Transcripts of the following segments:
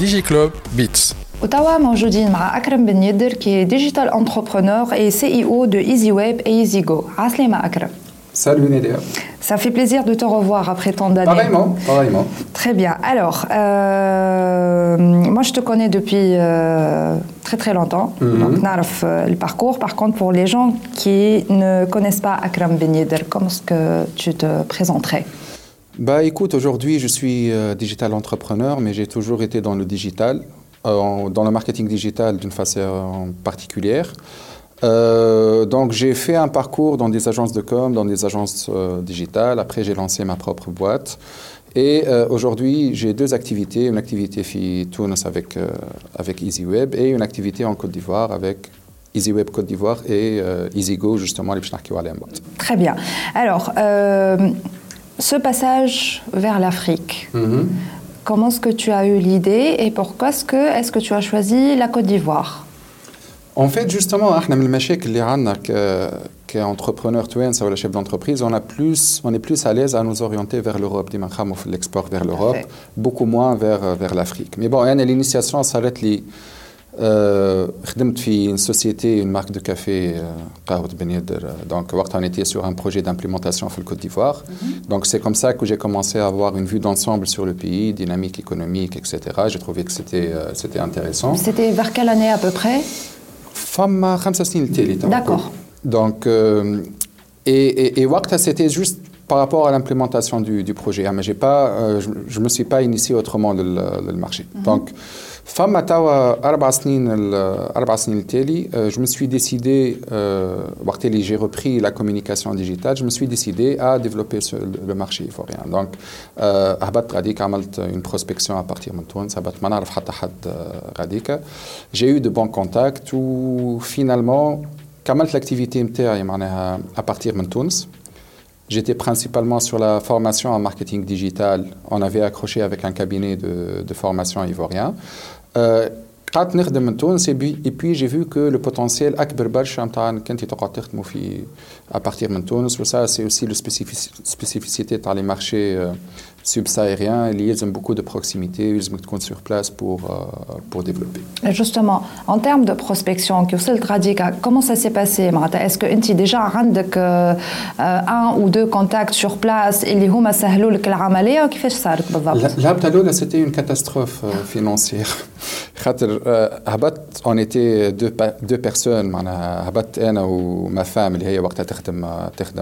DigiClub Beats. وتوا موجودين مع أكرم بن يدر كي ديجيتال انتربرونور et CEO de EasyWeb et EasyGo. عسلامة أكرم. Salut Nélia. Ça fait plaisir de te revoir après tant d'années. Pareillement, pareillement. Très bien. Alors, euh, moi je te connais depuis euh, très très longtemps, Mhm. donc narf euh, le parcours. Par contre, pour les gens qui ne connaissent pas Akram Ben Yedder, comment est-ce que tu te présenterais Bah écoute, aujourd'hui je suis euh, digital entrepreneur, mais j'ai toujours été dans le digital, euh, dans le marketing digital d'une façon particulière. Euh, donc j'ai fait un parcours dans des agences de com, dans des agences digitales. Après j'ai lancé ma propre boîte. Et aujourd'hui j'ai deux activités, une activité fi Tunis avec, avec EasyWeb et une activité en Côte d'Ivoire avec EasyWeb Côte d'Ivoire et EasyGo justement les Très bien. Alors ce passage vers l'Afrique, mhm. comment est-ce que tu as eu l'idée et pourquoi est-ce que, tu as choisi la Côte d'Ivoire? En fait, justement, qu'entrepreneur Twins ou le chef d'entreprise, on, on est plus à l'aise à nous orienter vers l'Europe, l'export vers l'Europe, beaucoup moins euh, vers, l'Afrique. Mais bon, l'initiation s'arrête les خدمت في une société, une marque de café آه، قهوة بن يدر آه، donc وقتها on était sur un projet d'implémentation في Côte d'Ivoire. Donc c'est comme ça que j'ai commencé à avoir une vue d'ensemble sur le pays, dynamique économique, etc. J'ai trouvé que c'était euh, c'était intéressant. C'était vers quelle année à peu près فما خمسة سنين التالي توا. D'accord. Donc, euh, et, et, et وقتها c'était juste par rapport à l'implémentation du, du projet. hein, mais j'ai pas, euh, je ne me suis pas initié autrement le, le, le marché. Donc, فما توا أربع سنين ال- أربع سنين التالي euh, je me suis décidé euh, وقت اللي j'ai repris la communication digitale je me suis décidé à développer ce- le marché ivoirien donc euh, هبطت غاديك عملت une prospection à partir من تونس هبطت ما نعرف حتى حد آه، غاديك j'ai eu de bons contacts و finalement كملت l'activité نتاعي معناها à partir من تونس J'étais principalement sur la formation en marketing digital. On avait accroché avec un cabinet de, de formation ivoirien. Euh, قعدت نخدم من تونس et puis, et puis j'ai vu que le potentiel أكبر برشا نتاع انك انت تقعد تخدموا في à partir من تونس و ça c'est aussi le spécifici- spécificité تاع les marchés euh, subsahariens, ils ont beaucoup de proximité, ils ont sur place pour, euh, pour développer. Justement, en termes de prospection, comment ça s'est passé Est-ce que tu déjà euh, un ou deux contacts sur place et les Houma Sahloul Klaramale Qu'est-ce que ça c'était une catastrophe euh, financière. On était deux, deux personnes, Habat, Anna ou ma femme, qui est en train de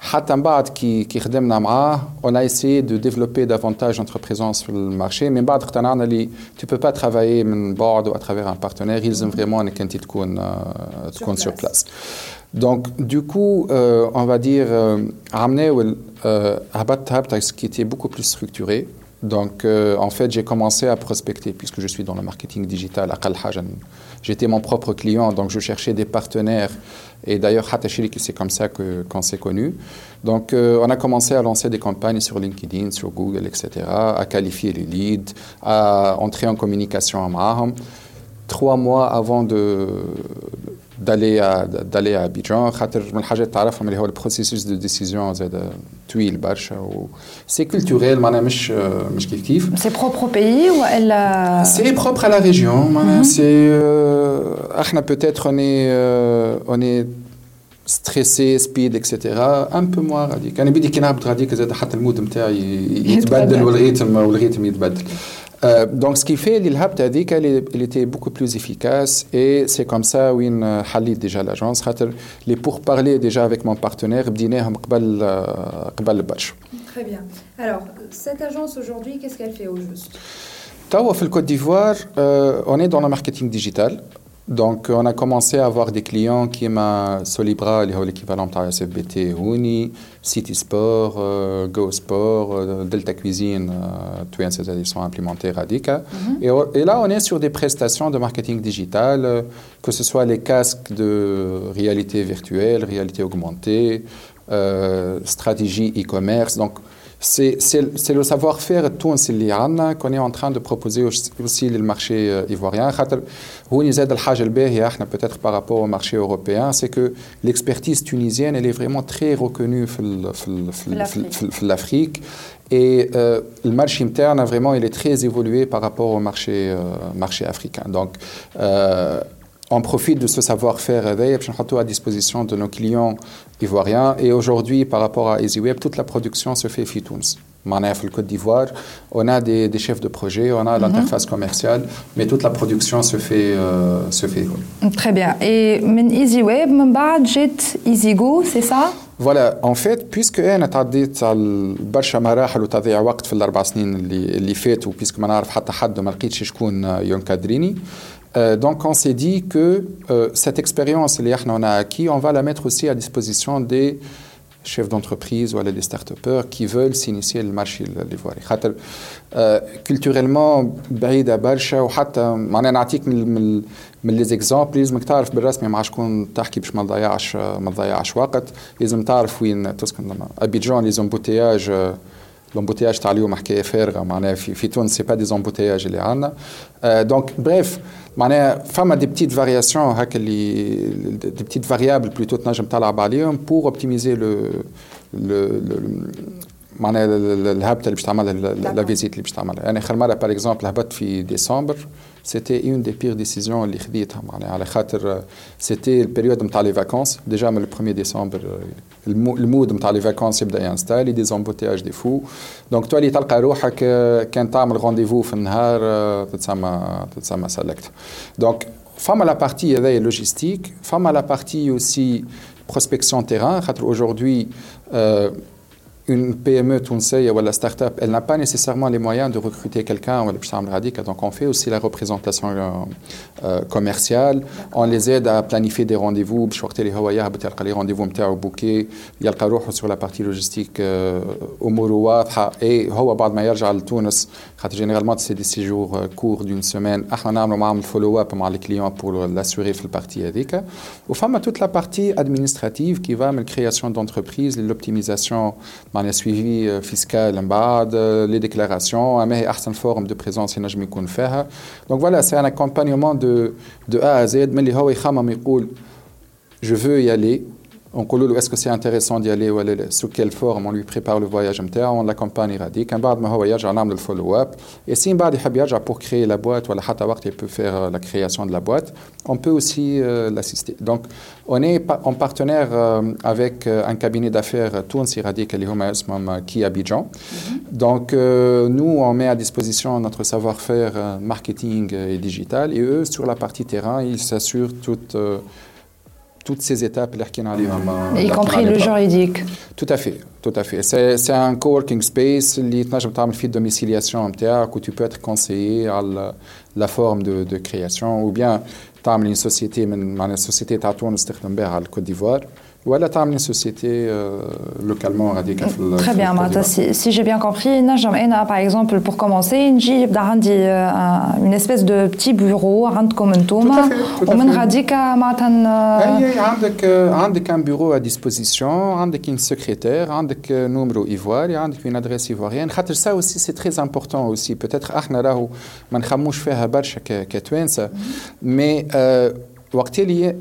حتى من بعد كي كي خدمنا معاه on a essayé de développer davantage notre présence في المارشي من بعد اقتنعنا اللي tu peux pas travailler من بعد ou à travers un partenaire يلزم vraiment انك انت تكون آه، تكون sur place. place. Donc, du coup, euh, on va dire, euh, ramener euh, Habat Habta, ce qui était beaucoup plus structuré. Donc, euh, en fait, j'ai commencé à prospecter, puisque je suis dans le marketing digital. Aqal Hajan. J'étais mon propre client, donc je cherchais des partenaires. Et d'ailleurs, Hatashiri, c'est comme ça qu'on s'est connus. Donc, euh, on a commencé à lancer des campagnes sur LinkedIn, sur Google, etc., à qualifier les leads, à entrer en communication à Maham trois mois avant de d'aller à d'aller à Abidjan خاطر من الحاجات تعرفهم اللي هو البروسيسوس دو ديسيزيون زاد طويل برشا و سي كولتوريل معناها مش مش كيف كيف C'est propre au pays ou elle a... C'est propre à la région. معناها C'est euh, احنا peut-être on est euh, on est stressé speed etc un peu moins غاديك انا بدي كي نهبط غاديك زاد حتى المود نتاعي يتبدل يتبدل. والريتم والريتم يتبدل euh, donc, ce qui fait l'ILHAB a dit qu'elle était beaucoup plus efficace et c'est comme ça où euh, Halid déjà l'agence. Les pourparlers déjà avec mon partenaire, euh, Très bien. Alors, cette agence aujourd'hui, qu'est-ce qu'elle fait au juste? Tawa, le Côte d'Ivoire, on est dans le marketing digital. Donc, on a commencé à avoir des clients qui m'a Solibra, l'équivalent de SFBT Houni, City Sport, euh, Go Sport, euh, Delta Cuisine, euh, tous ils sont implémentés Radica. Mhm. et, là, on est sur des prestations de marketing digital, que ce soit les casques de réalité virtuelle, réalité augmentée, stratégie e-commerce. Donc, c'est le savoir-faire qu'on est en train de proposer aussi le marché euh, ivoirien. peut-être par rapport au marché européen, c'est que l'expertise tunisienne, elle est vraiment très reconnue dans l'Afrique. Et euh, le marché interne, vraiment, il est très évolué par rapport au marché, euh, marché africain. Donc, on profite de ce savoir-faire à disposition de nos clients ivoiriens. Et aujourd'hui, par rapport à EasyWeb, toute la production se fait FITOUNS. Manef, le Côte d'Ivoire, on a des, chefs de projet, on a mhm. l'interface commerciale, mais toute la production se fait. Euh, se fait Très bien. Et EasyWeb, EasyGo, c'est ça voilà, en fait, puisque انا تعديت على برشا مراحل وتضييع وقت في الاربع سنين اللي اللي فاتوا بيسك ما نعرف حتى حد وما لقيتش شكون ينكادريني euh, donc on s'est dit que euh, cette expérience qu'on a acquis, on va la mettre aussi à disposition des chefs d'entreprise ou des start-upers qui veulent s'initier le marché l'ivoirien. Euh, culturellement, بعيدة برشا وحتى معناها نعطيك من من لي زيكزامبل لازمك تعرف بالرسمي مع شكون تحكي باش ما تضيعش ما تضيعش وقت لازم تعرف وين تسكن ابيجان لي زومبوتياج l'embouteillage تاع اليوم حكايه فارغه معناها في, في تونس سي با دي زومبوتياج اللي عندنا دونك بريف معناها فما دي بتيت فارياسيون هكا اللي دي بتيت فاريابل بلوتو تنجم تلعب عليهم بور اوبتيميزي لو معناها الهبطه اللي باش تعملها لا فيزيت اللي باش تعملها يعني اخر مره باغ اكزومبل هبطت في ديسمبر c'était une des pires décisions اللي خديتها معناها على خاطر c'était البيريود نتاع لي فاكونس ديجا من 1 ديسمبر المود نتاع لي فاكونس يبدا ينستالي دي زومبوتياج دي فو دونك تولي تلقى روحك كان تعمل رونديفو في النهار تتسمى تتسمى سلكت دونك فما لا بارتي هذايا لوجيستيك فما لا بارتي اوسي prospection terrain خاطر aujourd'hui euh, une PME tunisienne ou la start-up, elle n'a pas nécessairement les moyens de recruter quelqu'un. Donc, on fait aussi la représentation euh, euh, commerciale. On les aide à planifier des rendez-vous. Les rendez-vous bouquet. Il y a le sur la partie logistique. Euh, umm et généralement, c'est des séjours courts d'une semaine. On a un follow-up avec les clients pour l'assurer sur la partie. Ou femme, toute la partie administrative qui va à la création d'entreprises, l'optimisation معناها suivi euh, fiscal en bas, les déclarations, un meilleur forme de présence Donc voilà, c'est un accompagnement de, de A à Z, mais les je veux y aller, on dit est-ce que c'est intéressant d'y aller ou sous quelle forme on lui prépare le voyage on l'accompagne radique un بعد ما هو يرجع نعمل الفولو اب et si بعد يحب يرجع pour créer la boîte ولا حتى وقت il peut faire euh, la création de la boîte on peut aussi euh, l'assister donc on est en partenaire euh, avec un cabinet d'affaires تونسي راديك اللي هما اسمهم كي Abidjan mm-hmm. donc nous on met à disposition notre savoir-faire marketing et digital et eux sur la partie terrain ils s'assurent toute toutes ces étapes, mm-hmm. y compris le juridique. Tout à fait, tout à fait. C'est un coworking space qui fait domiciliation où tu peux être conseillé à la, forme de, création ou bien tu as une société, une société à Côte d'Ivoire. بها على الكوت ديفوار ولا تعمل société localement radique Très bien, Martha. Si, si j'ai bien compris, par exemple, pour commencer, une espèce de petit bureau عندكم انتوما ومن غاديك معناتها عندك عندك un bureau à disposition, عندك une secrétaire, عندك numéro ivoire, عندك une adresse ivoirienne. خاطر ça aussi c'est très important aussi. Peut-être احنا راهو ما نخموش فيها برشا كتوانسه مي وقت اللي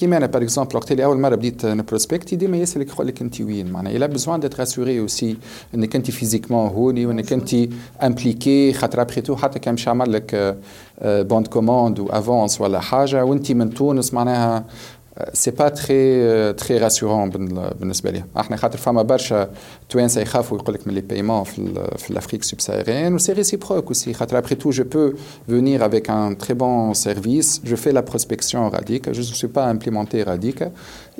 كيما أنا باغ اكزومبل وقت اللي أول مرة بديت نبروسبكتي ديما يسالك يقول لك أنت وين. معناها إلى بزوان ديت راسوري اوسي إنك أنت فيزيكمون هوني وإنك أنت امبليكي خاطر ابخي تو حتى كان مش عمل لك بوند كوموند وافونس ولا حاجة. وأنت من تونس معناها سي با تري تري راسيورون بالنسبه لي احنا خاطر فما برشا توانسه يخافوا يقول لك من لي بايمون في في الافريك سوبساهاريenne وسي ريسيبروك aussi خاطر après tout je peux venir avec un très bon service je fais la prospection radique je ne suis pas implémenté radique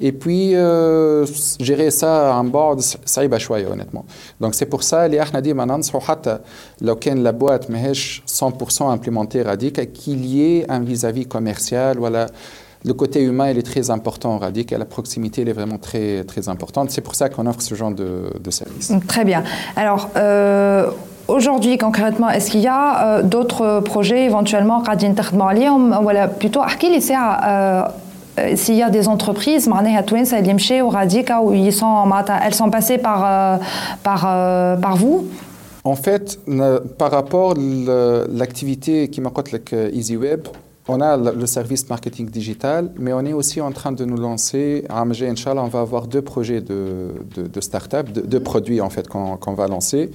et puis euh, gérer ça en bord صعيبه شويه honnêtement donc c'est pour ça اللي احنا ديما ننصحوا حتى لو كان لا بوات ماهيش 100% implémenté radique qu'il y ait un vis-à-vis commercial ولا le côté humain, il est très important en Radic et la proximité, elle est vraiment très, très importante. C'est pour ça qu'on offre ce genre de, de service. Très bien. Alors, euh, aujourd'hui, concrètement, est-ce qu'il y a euh, d'autres projets éventuellement voilà, plutôt euh, s'il y a des entreprises où ils sont, elles sont passées par, par, par vous? En fait, par rapport à l'activité qui m'a EasyWeb, on a le service marketing digital, mais on est aussi en train de nous lancer. À Amgé, Inch'Allah, on va avoir deux projets de, de, start-up, deux, produits en fait qu'on va lancer.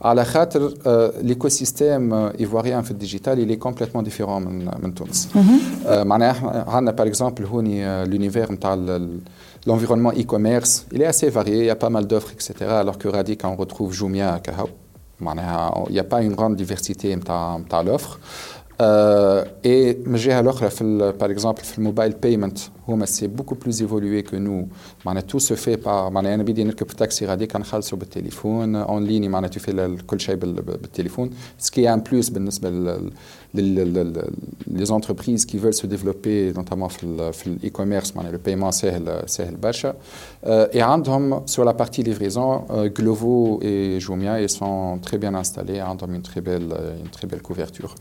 À la euh, l'écosystème euh, ivoirien fait, digital, il est complètement différent de Tunis. Mhm. Euh, on a par exemple l'univers l'environnement e-commerce, il est assez varié, il y a pas mal d'offres, etc. Alors que Radic, on retrouve Jumia, il n'y a pas une grande diversité dans l'offre. Euh, et par exemple le mobile payment c'est beaucoup plus évolué que nous tout se fait par معناها انا بدي نركب taxi غادي كنخلصوا بالتليفون en ligne معناها tu fais كل شيء بالتليفون ce qui est un plus بالنسبه les entreprises qui veulent se développer notamment dans l'e-commerce le paiement c'est le برشا et عندهم sur la partie livraison euh, Glovo et Jumia ils sont très bien installés ont une très belle une très belle couverture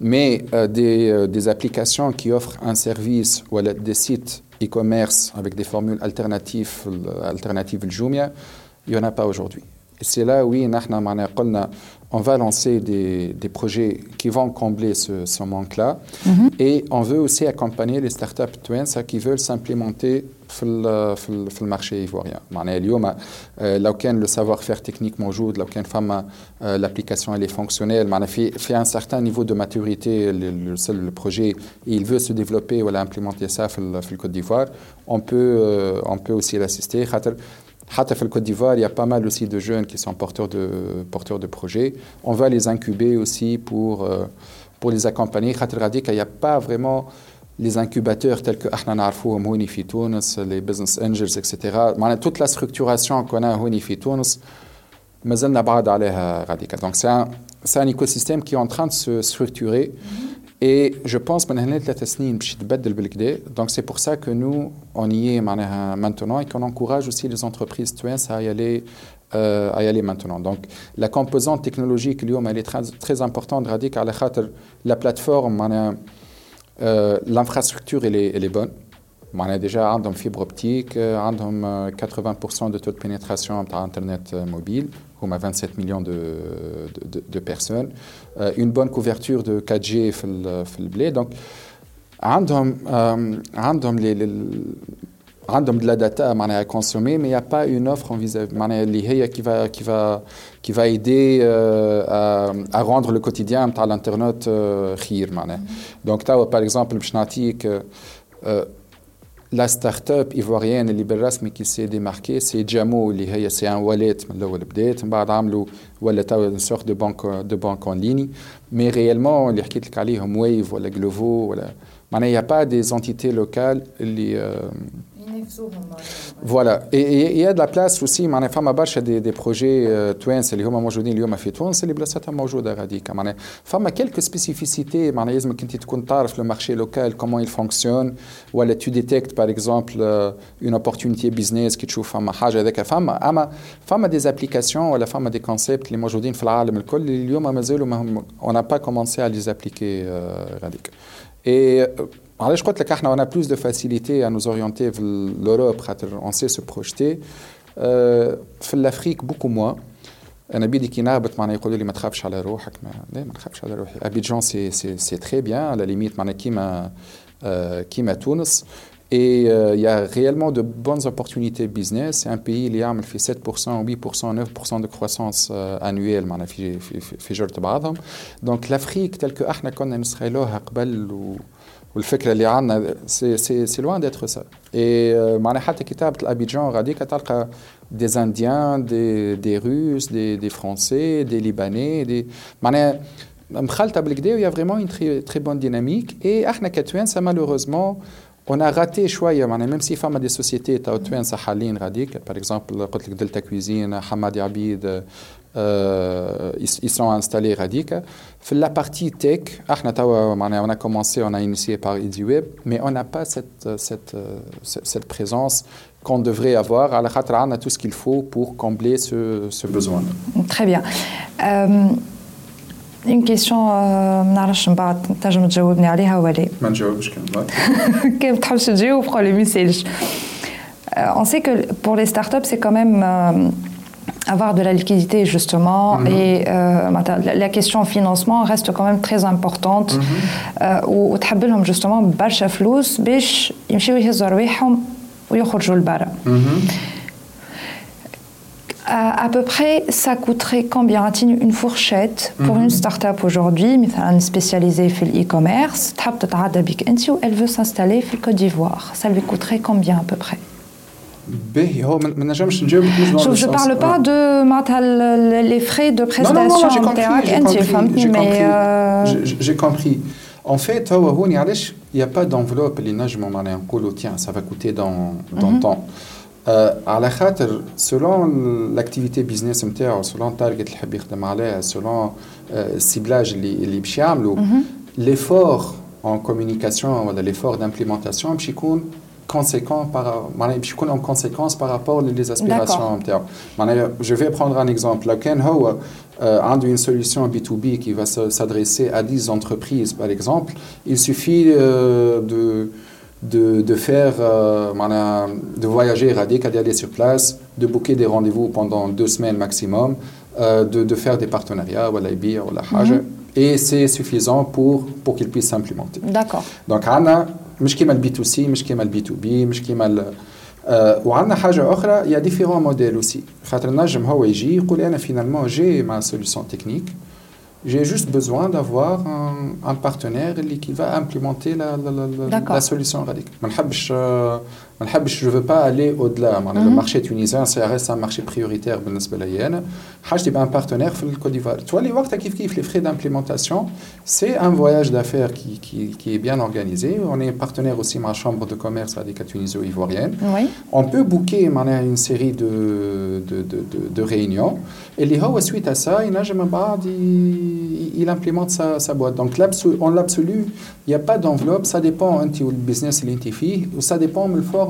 mais euh, des, euh, des, applications qui offrent un service ou des sites e-commerce avec des formules alternatives, euh, alternatives Jumia, il n'y en a pas aujourd'hui. Et c'est là, oui, on va lancer des, des, projets qui vont combler ce, ce manque-là. Mm-hmm. Et on veut aussi accompagner les startups twins qui veulent s'implémenter dans le marché ivoirien. اليوم لو كان le savoir-faire technique موجود لو كان فما l'application elle est fonctionnelle معناها في في un certain niveau de maturité le, le, le projet il veut se développer ou implémenter ça dans le Côte d'Ivoire on peut euh, on peut aussi l'assister خاطر Hatta le Côte d'Ivoire, il y a pas mal aussi de jeunes qui sont porteurs de, porteurs de projets. On va les incuber aussi pour, euh, pour les accompagner. il n'y a pas vraiment les incubateurs tels que les Business Angels, etc. Toute la structuration qu'on a Houni Fitounes, donc c'est un, un écosystème qui est en train de se structurer. Mm-hmm. Et je pense que donc c'est pour ça que nous, on y est maintenant et qu'on encourage aussi les entreprises à y aller euh, à y aller maintenant. Donc, la composante technologique, elle est très, importante. La plateforme, euh, l'infrastructure, elle est, bonne. On a déjà une fibre optique, on 80% de taux de pénétration dans Internet euh, mobile, on a 27 millions de, de, de personnes, euh, une bonne couverture de 4G dans le blé. Donc, عندهم عندهم les, les عندهم de la data à consommer mais il n'y a pas une offre en vis-à-vis qui va qui va qui va aider euh, à, à rendre le quotidien de l'internet euh, خير donc par exemple باش نعطيك la start-up ivoirienne اللي qui s'est démarquée c'est Jamo c'est un wallet من الاول بدات من بعد عملوا ولا une sorte de banque de banque en ligne mais réellement اللي حكيت لك عليهم Wave ولا Glovo ولا معناها il n'y a pas des entités locales اللي voilà. Et il y a de la place aussi, معناها فما برشا des, des projets توانسه اللي هما موجودين اليوم في تونس اللي بلاصتها موجوده غاديكا معناها فما quelques spécificités معناها لازمك انت تكون تعرف le marché local comment il fonctionne ولا tu détectes par exemple une opportunité business كي تشوف فما حاجه هذاك فما اما فما des applications ولا فما des concepts اللي موجودين في العالم الكل اللي اليوم مازالوا ما هم on n'a pas commencé à les appliquer غاديكا. Et علاش قلت لك احنا on a plus de facilité à nous orienter في l'Europe خاطر on sait se projeter في الافريك beaucoup moins انا بيدي كي نهبط معناها يقولوا لي ما تخافش على روحك ما لا ما نخافش على روحي ابيجان سي سي سي تري بيان على ليميت معناها كيما كيما تونس Et euh, il y a réellement de bonnes opportunités business. C'est un pays qui a fait 7%, 8%, 9% de croissance euh, annuelle في في في جرة بعضهم. Donc l'Afrique telle que احنا كنا نسخيلوها قبل و والفكره اللي عندنا سي سي سي لوان ديتر سا اي معناها حتى كتابه الابيجان غاديك تلقى des Indiens, des, des Russes, des, des Français, des Libanais, des... معناها مخلطة بالكدا il y a vraiment une très, très bonne dynamique et احنا كتوانسة malheureusement on a raté شوية معناها même si فما des sociétés تاع توانسة حالين غاديك par exemple قلت لك دلتا كويزين حمادي عبيد euh, ils, ils sont installés radiques. La partie tech, on a commencé, on a initié par EasyWeb, mais on n'a pas cette, cette, cette présence qu'on devrait avoir. À la on a tout ce qu'il faut pour combler ce, ce besoin. Très bien. Euh, une question, ما نعرفش من بعد تنجم تجاوبني عليها ولا ما نجاوبش كان كان تحبش تجاوب قولي ما يسالش. On sait que pour les startups, c'est quand même euh, avoir de la liquidité justement mm -hmm. et euh, la question financement reste quand même très importante وتحب لهم justement برشا فلوس باش يمشيو يهزوا رواحهم ويخرجوا لبرا à, à peu près, ça coûterait combien une fourchette pour mm -hmm. une start-up aujourd'hui, مثلا spécialisée في l'e-commerce, تحب تتعدى بك انت و elle veut s'installer في Côte d'Ivoire. Ça lui coûterait combien à peu près باهي هو ما نجمش نجاوبك شوف جو بارل با دو معناتها لي فري دو بريستاسيون تاعك انت فهمتني مي جي كومبري En fait, هو هوني علاش il n'y a pas d'enveloppe اللي نجموا معناها نقولوا tiens ça va coûter dans dans temps. على خاطر selon l'activité business نتاعو selon التارجت اللي يحب يخدم عليها selon السيبلاج اللي اللي باش يعملوا l'effort en communication ولا l'effort d'implémentation باش يكون conséquent par, en conséquence par rapport aux aspirations. Je vais prendre un exemple. Là, Ken Ho a une solution B2B qui va s'adresser à 10 entreprises, par exemple. Il suffit de, de, de, faire, de voyager radical, d'aller sur place, de booker des rendez-vous pendant deux semaines maximum, de, de faire des partenariats, ou la ou la et c'est suffisant pour, pour qu'ils puissent s'implémenter. D'accord. Donc, Anna, مش كيما البي تو سي مش كيما البي تو بي مش كيما آه وعندنا حاجة أخرى يا ديفيرون موديل أوسي. خاطر النجم هو يجي يقول أنا فينالمون جي مع سوليسيون تكنيك j'ai juste besoin d'avoir un, un, partenaire qui va implémenter la, la, la, la solution radicale. Je ne veux pas aller au-delà. Mm -hmm. Le marché tunisien, ça reste un marché prioritaire. Je un partenaire dans le Côte d'Ivoire. Tu vois, les, les frais d'implémentation, c'est un voyage d'affaires qui, qui, qui, est bien organisé. On est partenaire aussi avec la Chambre de commerce radicale tuniso-ivoirienne. Oui. On peut booker une série de, de, de, de, de réunions. Et les suite à ça, il, il implémente sa, sa boîte. Donc, en l'absolu, il n'y a pas d'enveloppe. Ça dépend du business اللي فيه وça dépend من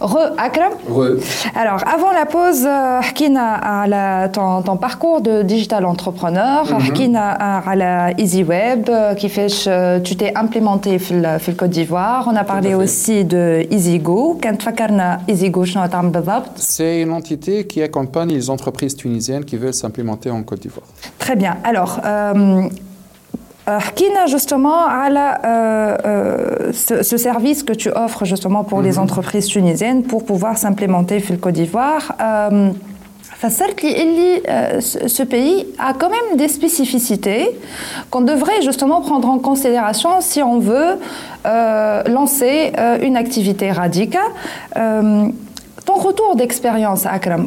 Re Akram. Re. Alors, avant la pause, Hakina euh, à ton, parcours de digital entrepreneur, mhm. Hakina à la EasyWeb, euh, qui fait que euh, tu t'es implémenté dans Côte d'Ivoire. On a parlé aussi de EasyGo. EasyGo, C'est une entité qui accompagne les entreprises tunisiennes qui veulent s'implémenter en Côte d'Ivoire. Très bien. Alors, euh, Hkina, justement, à euh, euh, ce, service que tu offres justement pour les mhm. entreprises tunisiennes pour pouvoir s'implémenter dans le Côte d'Ivoire. Euh, ce pays a quand même des spécificités qu'on devrait justement prendre en considération si on veut lancer une activité radicale. ton retour d'expérience, Akram,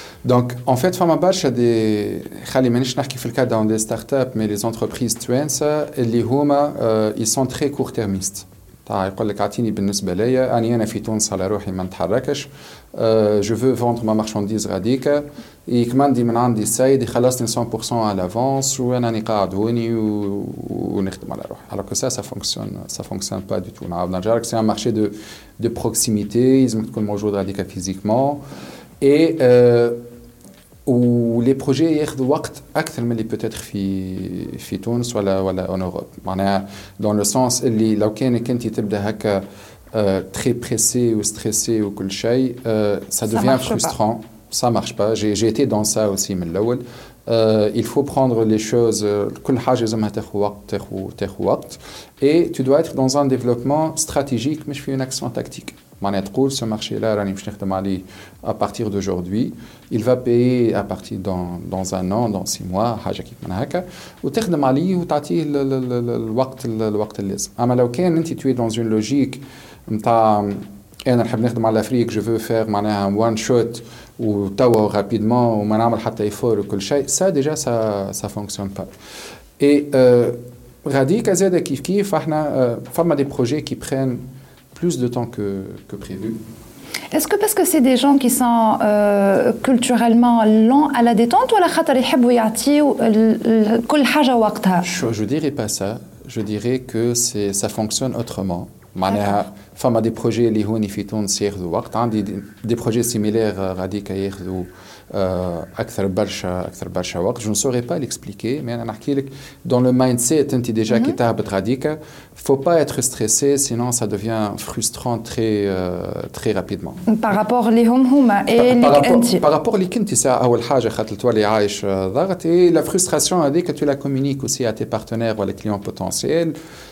Donc, en fait, Fama Bash a des. في الكاد dans des startups, mais les entreprises tuenses, les huma, ils sont très court-termistes. تاع يقول لك اعطيني بالنسبه ليا اني انا في تونس على روحي ما نتحركش جو فو فوندر ما مارشانديز غاديكا يكماندي من عندي السيد يخلصني 100% على لافونس وانا راني قاعد هوني ونخدم على روحي alors que ça ça fonctionne ça fonctionne pas du tout نعاود نرجع لك سي ان مارشي دو دو بروكسيميتي لازمك تكون موجود غاديكا فيزيكمون اي ولي بروجي ياخذوا وقت اكثر من اللي بوتيتر في في تونس ولا ولا اون اوروب معناها دون لو سونس اللي لو كانك انت تبدا هكا تري بريسي وستريسي وكل شيء سا دوفيان فرسترون ça marche pas j'ai été dans ça aussi من الاول euh, il faut prendre les choses كل حاجه لازمها تاخذ وقت تاخذ تاخذ وقت et tu dois être dans un développement stratégique مش في une action tactique معناها تقول ce marché là راني باش نخدم عليه à partir d'aujourd'hui il va payer à partir dans, dans un an dans six mois حاجه كيف من هكا وتخدم عليه وتعطيه الوقت الوقت اللازم اما لو كان انت tu es dans une logique نتاع انا نحب نخدم على الافريك جو فو فير معناها وان شوت وتوا رابيدمون وما نعمل حتى ايفور وكل شيء سا ديجا سا سا فونكسيون با اي غاديك زاد كيف كيف احنا فما دي بروجي كي برين plus de temps que, que prévu. Est-ce que parce que c'est des gens qui sont euh, culturellement lents à la détente ou la euh, Je ne dirais pas ça. Je dirais que ça fonctionne autrement. Femme a des projets qui sont hein, des projets similaires euh, à euh, Je ne saurais pas l'expliquer, mais dans le mindset, tu déjà mm -hmm. faut pas être stressé, sinon ça devient frustrant très, euh, très rapidement. Par rapport les hum hommes et les Par rapport les kinti, c'est la frustration, tu la communiques aussi à tes partenaires ou à les clients potentiels.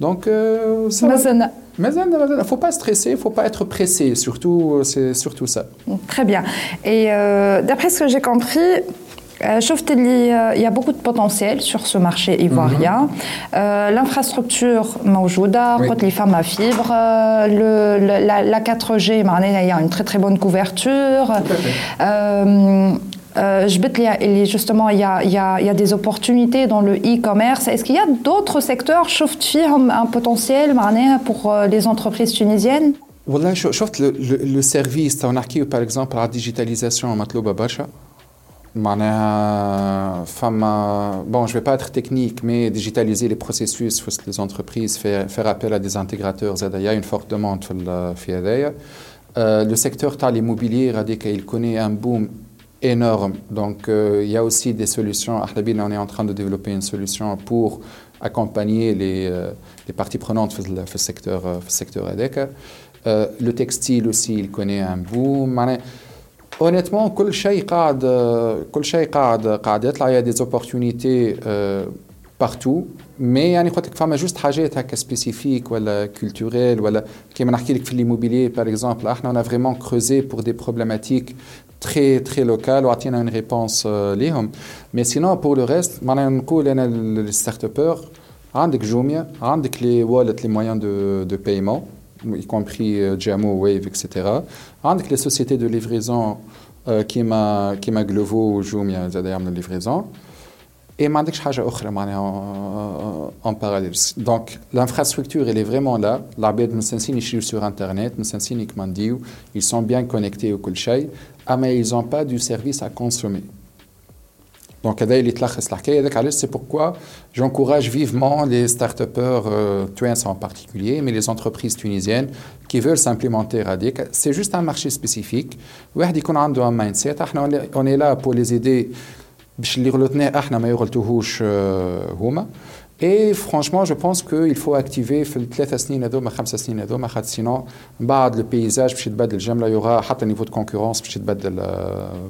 Donc, euh, ça. Mais il ne faut pas stresser, il ne faut pas être pressé, surtout, euh, c'est surtout ça. Très bien. Et euh, d'après ce que j'ai compris, euh, il y a beaucoup de potentiel sur ce marché ivoirien. Mm -hmm. euh, L'infrastructure maujouda, oui. les femmes à fibre, euh, la, 4G, il y a une très très bonne couverture. Tout à fait. veux justement, il y, a, il, y a, il y a des opportunités dans le e-commerce. Est-ce qu'il y a d'autres secteurs qui ont un potentiel pour les entreprises tunisiennes والله شفت لو سيرفيس تاع نحكيو باغ اكزومبل على الديجيتاليزاسيون مطلوبه برشا معناها فما بون جو با اتر تكنيك مي ديجيتاليزي لي بروسيسوس في لي انتربريز فير ابيل ا دي انتيغراتور زاد يا اون فورت دوموند في في هذايا لو سيكتور تاع ليموبيلي غاديك il connaît un boom énorme. Donc, euh, il y a aussi des solutions. À Ahdabil, on est en train de développer une solution pour accompagner les, euh, les parties prenantes dans le secteur, le secteur ADEC. Euh, le textile aussi, il connaît un boom. Honnêtement, كل شيء قاعد كل شيء قاعد قاعد يطلع il y a des opportunités partout مي يعني قلت لك فما جوست حاجات هكا سبيسيفيك ولا كولتوريل ولا كيما نحكي لك في ليموبيلي باغ اكزومبل احنا اون فريمون كروزي بور دي بروبليماتيك très très local وعطينا une réponse ليهم mais sinon pour le reste معناها نقول انا للستارت ابر عندك جوميا عندك لي والت لي مويان دو دو بايمون y compris Jamo, Wave, etc. عندك les sociétés de livraison كيما كيما Glovo وجوميا زاد يعملوا livraison et ما عندكش حاجه اخرى معناها en parallèle donc l'infrastructure elle est vraiment là العباد مستنسين يشريو sur internet مستنسين يكمانديو ils sont bien connectés وكل شيء اما ils ont pas du service à consommer Donc, c'est pourquoi j'encourage vivement les start-upers euh, en particulier, mais les entreprises tunisiennes qui veulent s'implémenter Radik. C'est juste un marché spécifique. un mindset. On est là pour les aider. Et franchement, je pense qu'il faut activer في الثلاث سنين هذوما خمس سنين هذوما خاطر سينون بعد البيزاج باش يتبدل الجمله يورا حتى نيفو دو كونكورونس باش يتبدل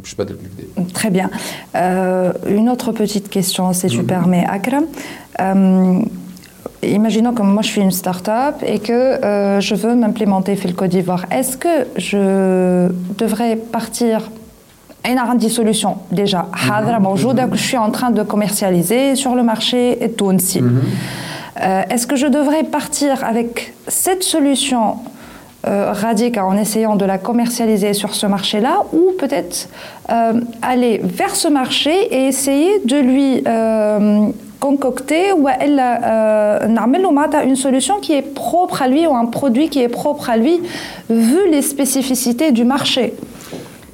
باش يتبدل بالكدا. Très bien. Euh, une autre petite question, si tu permets, Akram. Euh, imaginons que moi je suis une start-up et que euh, je veux m'implémenter في Côte d'Ivoire. Est-ce que je devrais partir a des solutions déjà que je suis en train de commercialiser sur le marché et tout euh, Est-ce que je devrais partir avec cette solution euh, radicale en essayant de la commercialiser sur ce marché-là ou peut-être euh, aller vers ce marché et essayer de lui euh, concocter ou elle euh, une solution qui est propre à lui ou un produit qui est propre à lui vu les spécificités du marché?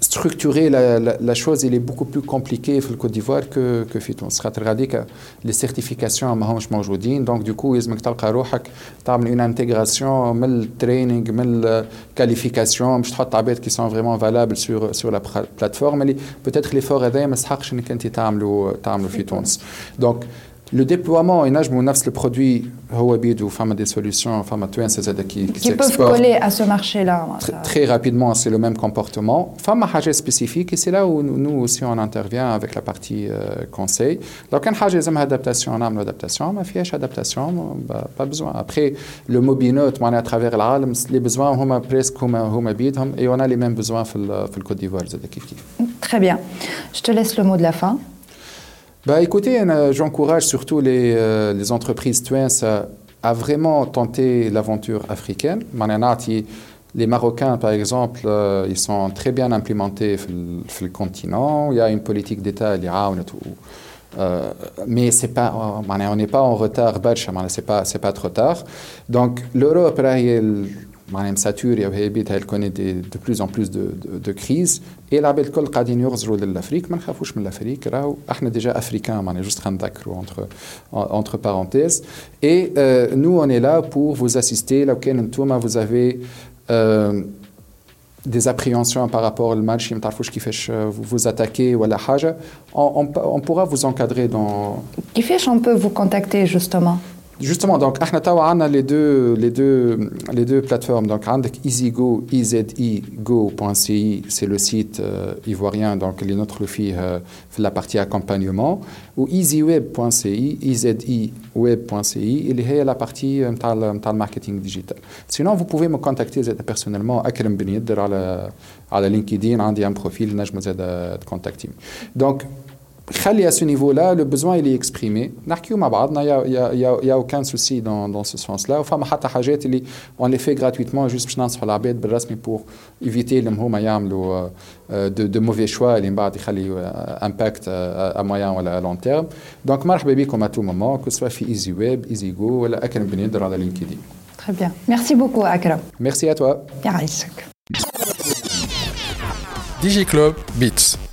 structurer la, la, la, chose, il est beaucoup plus compliqué dans le Côte d'Ivoire que, que في تونس خاطر غاديك les certifications ماهمش موجودين donc du coup لازمك تلقى روحك تعمل une intégration من التريننج من الكاليفيكاسيون باش تحط عباد qui sont vraiment valables sur sur la plateforme اللي peut-être l'effort هذايا ما يستحقش انك انت تعملوا تعملوا في تونس donc le déploiement, et le produit, ou femme des solutions, femme c'est qui, qui, peuvent coller à ce marché-là. Hein, Tr très rapidement, c'est le même comportement. Femme à spécifique, et c'est là où nous, aussi on intervient avec la partie euh, conseil. Donc, un hajé, c'est adaptation, on a l'adaptation, ma fiche adaptation, bah, pas besoin. Après, le mobinote, on est à travers l'alme, les besoins, on a presque, on a et on a les mêmes besoins dans le Côte d'Ivoire, Très bien. Je te laisse le mot de la fin bah, écoutez, j'encourage surtout les, euh, entreprises twins à, vraiment tenter l'aventure africaine. Les Marocains, par exemple, euh, ils sont très bien implémentés sur le, continent. Il y a une politique d'État, euh, mais c'est pas, on n'est pas en retard, c'est pas, pas trop tard. Donc l'Europe, معناها مساتوريا وهي بيتها connaît de plus en plus de, de, de crises et العباد الكل قاعدين يغزروا للافريك ما نخافوش من الافريك راهو احنا ديجا افريكان معناها جوست خلينا نذكروا entre entre parenthèses et euh, nous on est là pour vous assister لو كان انتوما vous avez euh, des appréhensions par rapport au match ما تعرفوش كيفاش vous vous attaquez ولا حاجه on, on, on pourra vous encadrer dans كيفاش on peut vous contacter justement Justement, donc, on a les deux, les deux, les deux plateformes. Donc, EasyGo, izigo.ci, c'est le site euh, ivoirien, donc, les notre euh, la partie accompagnement. Ou easyweb.ci, iziweb.ci, il y a la partie euh, le marketing digital. Sinon, vous pouvez me contacter personnellement, Akram Benid, à la LinkedIn, on a un profil, je me contacter. Donc, à ce niveau-là, le besoin il est exprimé. Il n'y a, y a, y a aucun souci dans, dans ce sens-là. On les fait gratuitement juste pour éviter euh, de, de mauvais choix et impact euh, à moyen ou à long terme. Donc, comme à tout moment, que ce soit EasyWeb, EasyGo ou Akram dans la LinkedIn. Très bien. Merci beaucoup, Akram. Merci à toi. DigiClub Beats.